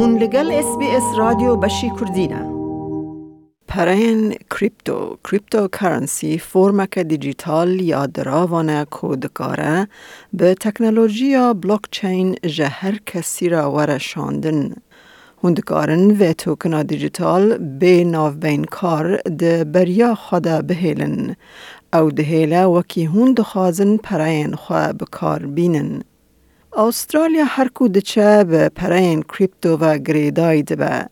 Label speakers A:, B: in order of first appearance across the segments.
A: هون لگل اس بی اس رادیو بشی کردینه پرین کریپتو کریپتو کرنسی فرمک دیجیتال یا دراوانه کودکاره به تکنولوژیا بلوکچین جهر کسی را ورشاندن. هندکارن و توکنا دیجیتال به ناو بین کار ده بریا خدا بهیلن او دهیله وکی هند خازن پرین خواه بکار بینن. دچه به پرین کریپتو و گریدای دبه.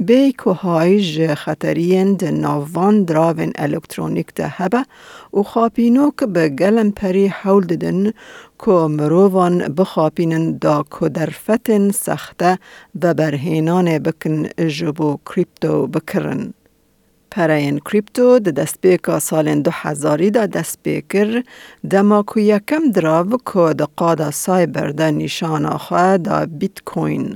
A: بی که های جه خطرین ده ناوان دراوین الکترونیک ده هبه و خاپینوک به گلم پری حول ددن که مرووان بخاپینن دا که در فتن سخته و برهینان بکن جبو کریپتو بکرن. کریپتو د دستپیکا سالن دو هزاری دا دستپیکر دما کو یکم دراو که د قادا سایبر دا نشان خواه دا بیت کوین.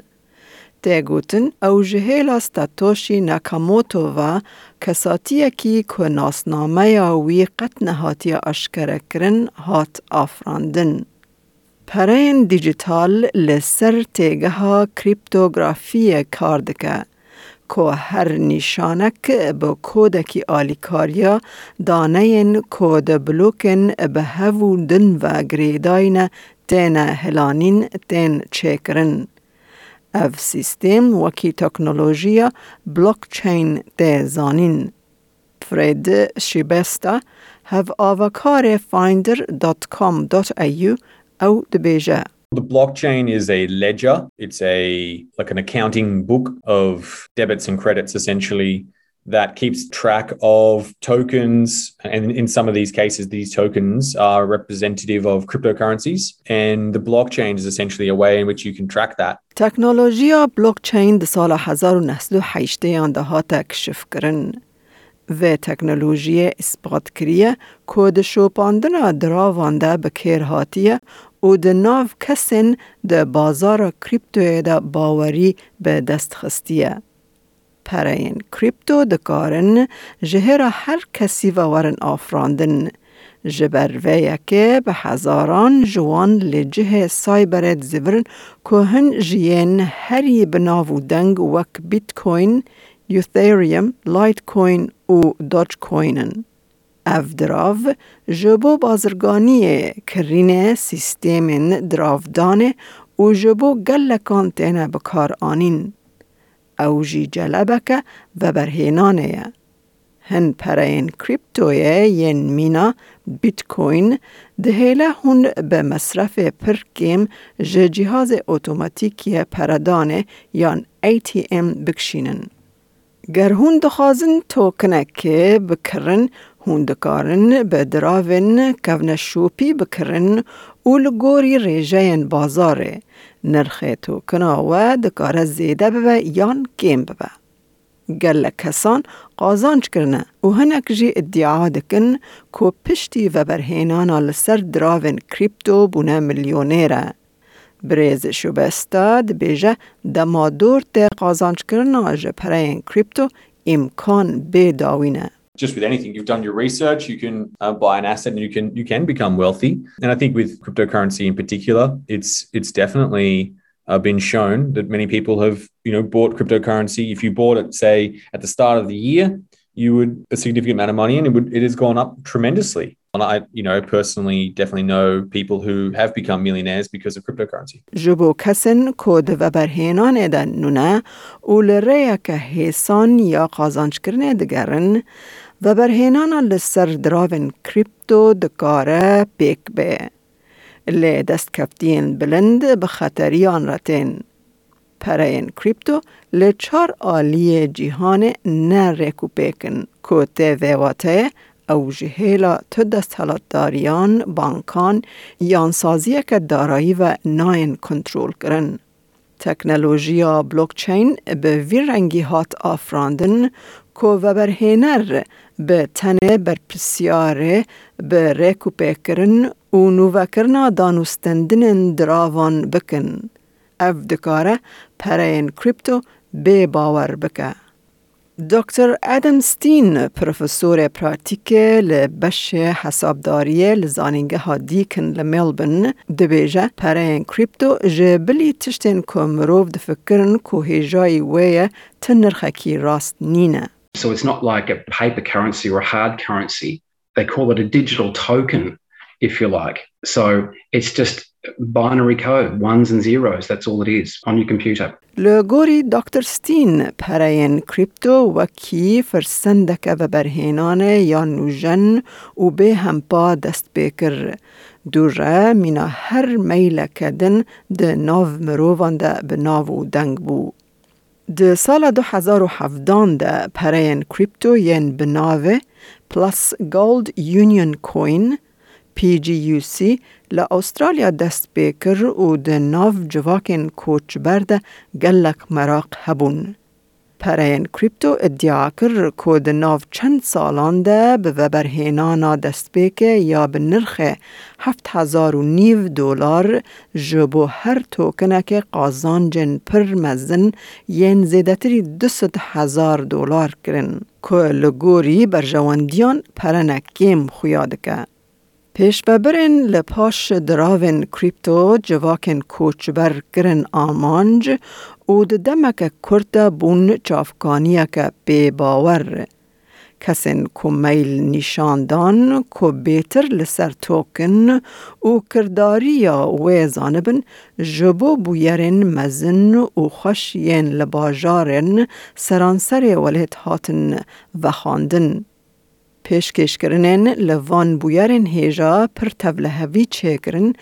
A: تیگوتن او جهیلا ستاتوشی ناکاموتو و کساتیه کی که ناسنامه یا وی قط نهاتی اشکره کرن هات آفراندن. پرین دیجیتال لسر تیگه ها کریپتوگرافی کاردکه. که هر نشانک به کودکی آلیکاریا دانه کود بلوکن به هفودن و گریداین تین هلانین تین چکرن. اف سیستم وکی تکنولوژیا بلوکچین ده زانین. فرید شیبستا هف آوکار finder.com.au او دبیجه.
B: The blockchain is a ledger. It's a like an accounting book of debits and credits essentially that keeps track of tokens. And in some of these cases, these tokens are representative of cryptocurrencies. And the blockchain is essentially a way in which you can track that.
A: تکنولوژیا بلوکچین در سال 1908 ده کشف کرن. و تکنولوژی اثبات کریه کود شوپاندن دراوانده بکیر هاتیه او د ناو کسین د بازار کریپتو د باوری به دست خستیه. پرین کریپتو د کارن جهر هر کسی و ورن آفراندن. جبر که به هزاران جوان لجه سایبرت زورن که هن جین هری بناو دنگ وک بیت کوین، یوثیریم، لایت کوین و دوج کوینن. اف دراو جبو بازرگانی کرین سیستم دراودانه و جبو گلکان تینه بکار آنین. او جی جلبکه و برهینانه هن پرین کریپتوی ین مینا بیت کوین دهیله هون به مصرف پرکیم جه جهاز اتوماتیکی پردانه یان ATM بکشینن. گر هون دخوازن توکنه که بکرن هون دکارن به دراوین کون شوپی بکرن و لگوری ریجه بازاره نرخ توکنا و دکار زیده ببه یان کم ببه. گل کسان قازانچ کرنه و هنک جی ادعا دکن که پشتی و برهینانا لسر دراوین کریپتو بونه میلیونیره. بریز شبستا بیجه دما دور ته قازانچ کرنا جه پرین کریپتو امکان به داوینه.
B: just with anything you've done your research you can uh, buy an asset and you can you can become wealthy and i think with cryptocurrency in particular it's it's definitely uh, been shown that many people have you know bought cryptocurrency if you bought it say at the start of the year you would a significant amount of money and it would it has gone up tremendously
A: جبو کسن کود و برهینان ادن نونه اول ریا که حسان یا قازانچ کرنه دگرن و برهینان لسر دراون کریپتو دکاره پیک به. لی دست کفتین بلند بخطریان رتین. پرین کریپتو لی چار آلی جیهان نه ریکو پیکن که ته ویواته او جهیلا تو دست داریان بانکان یان سازی که دارایی و ناین کنترول کرن. تکنولوژیا بلوکچین به وی رنگی هات آفراندن که و برهینر به تنه بر پسیاره به ریکو پیکرن و نووکرنا دانوستندن دراوان بکن. اف دکاره پرین کریپتو به باور بکه. دکتر ادم ستین پروفسور پراتیک لبش حسابداری لزانینگه ها دیکن لملبن دبیجه پرین کریپتو جبلی تشتین که مروف دفکرن که هجای ویه تنرخکی راست نینه.
C: So it's not like a paper currency or a hard currency. They call it a digital token, if you like. So it's just binary code, ones and zeros. That's all it is on your computer.
A: لگوری دکتر ستین پرین کریپتو وکی فرسندک و برهینان یا نوژن و به هم با دست بکر دوره مینا هر میل کدن ده ناو مروان ده به ناو و دنگ بو. د سال 2017 ده پرین کریپتو ین بناوه پلس گولد یونیون کوین PGUC ل استرالیا دست بیکر و د ناو جواکن کوچ برده گلک مراق هبون. پرین کریپتو ادعا کر که د ناو چند سالان ده به دست بیکه یا به نرخ هفت هزار و نیو دولار جبو هر توکنه که قازانجن پر مزن ین زیدتری دوست هزار دلار کرن که لگوری بر جواندیان پرنه کم خویاده که. پیش ببرین لپاش دراوین کریپتو جواکن کوچبر کرن آمانج او دمک کرد بون چافکانیه که بی باور. کسین کو میل نشاندان کو بیتر لسر توکن او کرداری یا ویزانبن جبو بویرن مزن و خوش ین لباجارن سرانسر ولیت هاتن و خاندن. پیشکشکرنن لوان بویرن هیجا پر تولهوی چکرن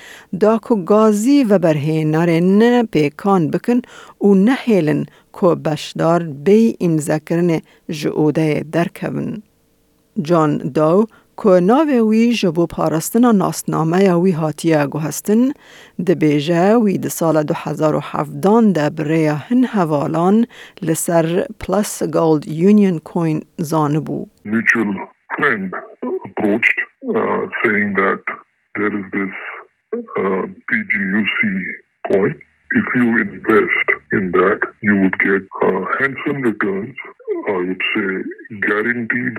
A: دا کو گازی و برهینارن پیکان بکن و نهیلن کو بشدار بی امزکرن جعوده درکون. جان داو که ناوی وی جبو پارستنا ناسنامه وی هاتیه گوهستن ده بیجه وی ده سال 2017 ده بریا هن حوالان لسر پلس گولد یونیون کوین زانبو.
D: Friend approached uh, saying that there is this uh, PGUC coin. If you invest in that, you would get uh, handsome returns, I would say guaranteed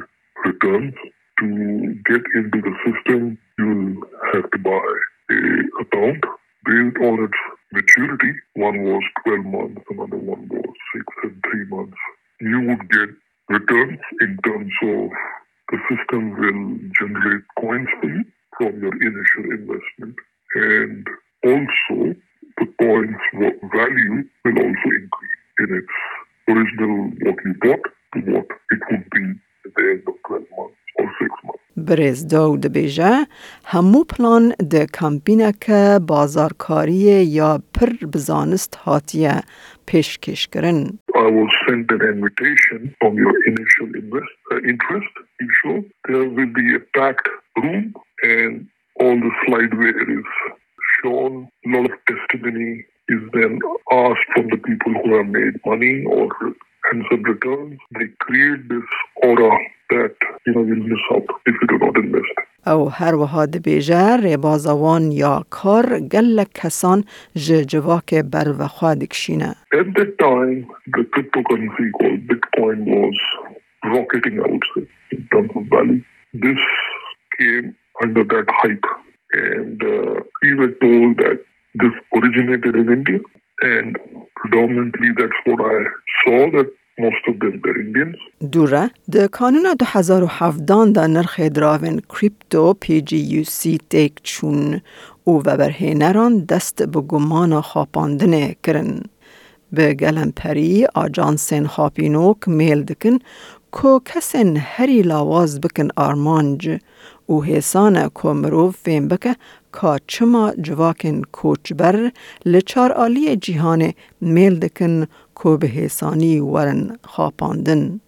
D: returns. To get into the system, you'll have to buy a account based on its maturity. One was 12 months, another one was 6 and 3 months. You would get returns in terms of the system will generate coins for you from your initial investment. And also, the coins value will also increase in its original what you bought to what it would be at the end of 12 months or 6 months.
A: برز دو دبیجه همو پلان ده کمپینه که بازارکاری یا پر بزانست هاتیه پیشکش کرن.
D: I was sent an invitation from your initial invest, uh, interest. You there will be a packed room and all the slideware is shown. A lot of testimony is then asked from the people who have made money or handsome returns. They create this aura that you know you'll miss out if you do not invest.
A: او هر وها دبیجه ریبازوان یا کار گلک کسان جواک بر و خواه دکشینه.
D: At that time, the cryptocurrency called Bitcoin was rocketing, I would say, in terms of value. This came under that hype. And uh, we were told that this originated in India. And predominantly that's what I saw that
A: دوره د کانون 2017 د نرخ دراون کریپتو پی جی یو سی تیک چون. او و برهینران دست به گمان خاپاندنه کرن. به گلم پری آجانسین خاپینوک میل دکن که کسین هری لاواز بکن آرمانج. و حسانه که مروف فیم بکه که چما جواکن کوچبر. لچار آلی جیهان میل دکن که به حسانی ورن خاپاندن.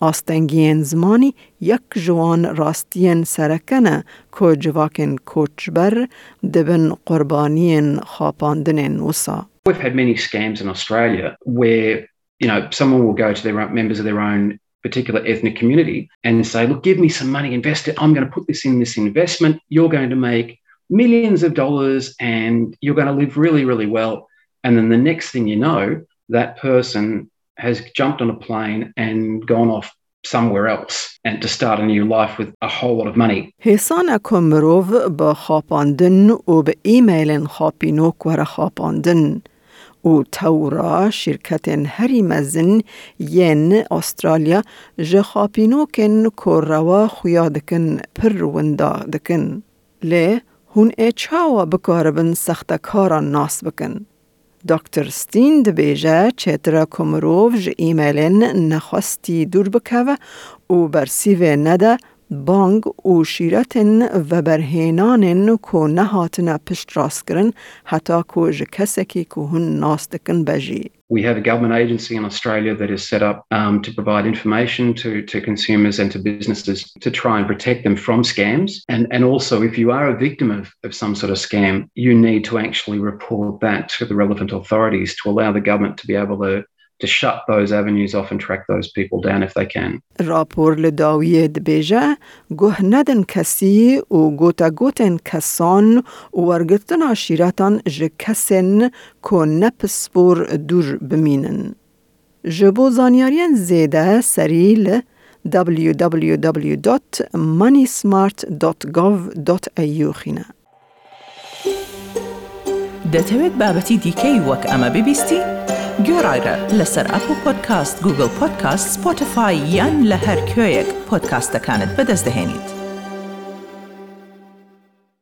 A: آستنگین زمانی یک جوان راستین سرکنه که جواکن کوچبر دبن قربانین خاپاندن وسا.
C: We've had many scams in Australia where, you know, someone will go to their members of their own particular ethnic community and say, look, give me some money, invest it. I'm going to put this in this investment. You're going to make millions of dollars and you're going to live really, really well. And then the next thing you know, that person has jumped on a plane and gone off somewhere else and to start a new life with a whole lot of money.
A: حسان کمروف با خاپاندن و به ایمیل خاپینوک ور خاپاندن و تورا شرکت هری مزن ین استرالیا جه خاپینوکن که روا خویا دکن پر وندا دکن. لی هون ای چاوا بکاربن سخت کارا ناس بکن. دکتر ستین دبیجه چترا کمروف جه ایمیلین نخواستی دور بکوه و برسیوه نده بانگ و شیرتن و برهینانن کو نهاتن پشت راست کرن حتی کو جه کسکی که هن ناستکن بجی.
C: We have a government agency in Australia that is set up um, to provide information to, to consumers and to businesses to try and protect them from scams. And, and also, if you are a victim of, of some sort of scam, you need to actually report that to the relevant authorities to allow the government to be able to to shut those avenues off and track those people down if they can.
A: راپور لداویه دبیجه گوه ندن کسی و گوتا گوتن کسان و ورگتن عشیرتان جه کسن که نپسپور دور بمینن. جبو زانیارین زیده سریل www.moneysmart.gov.au خینه.
E: دەتەوێت بابەتی دیکەی وەک ئەمە ببیستی؟ گۆڕایرە لەسەر ئەپ و پۆدکاست گوگل پۆدکاست سپۆتفاای یان لە هەر کوێیەک پۆدکاستەکانت بەدەستدەێنیت.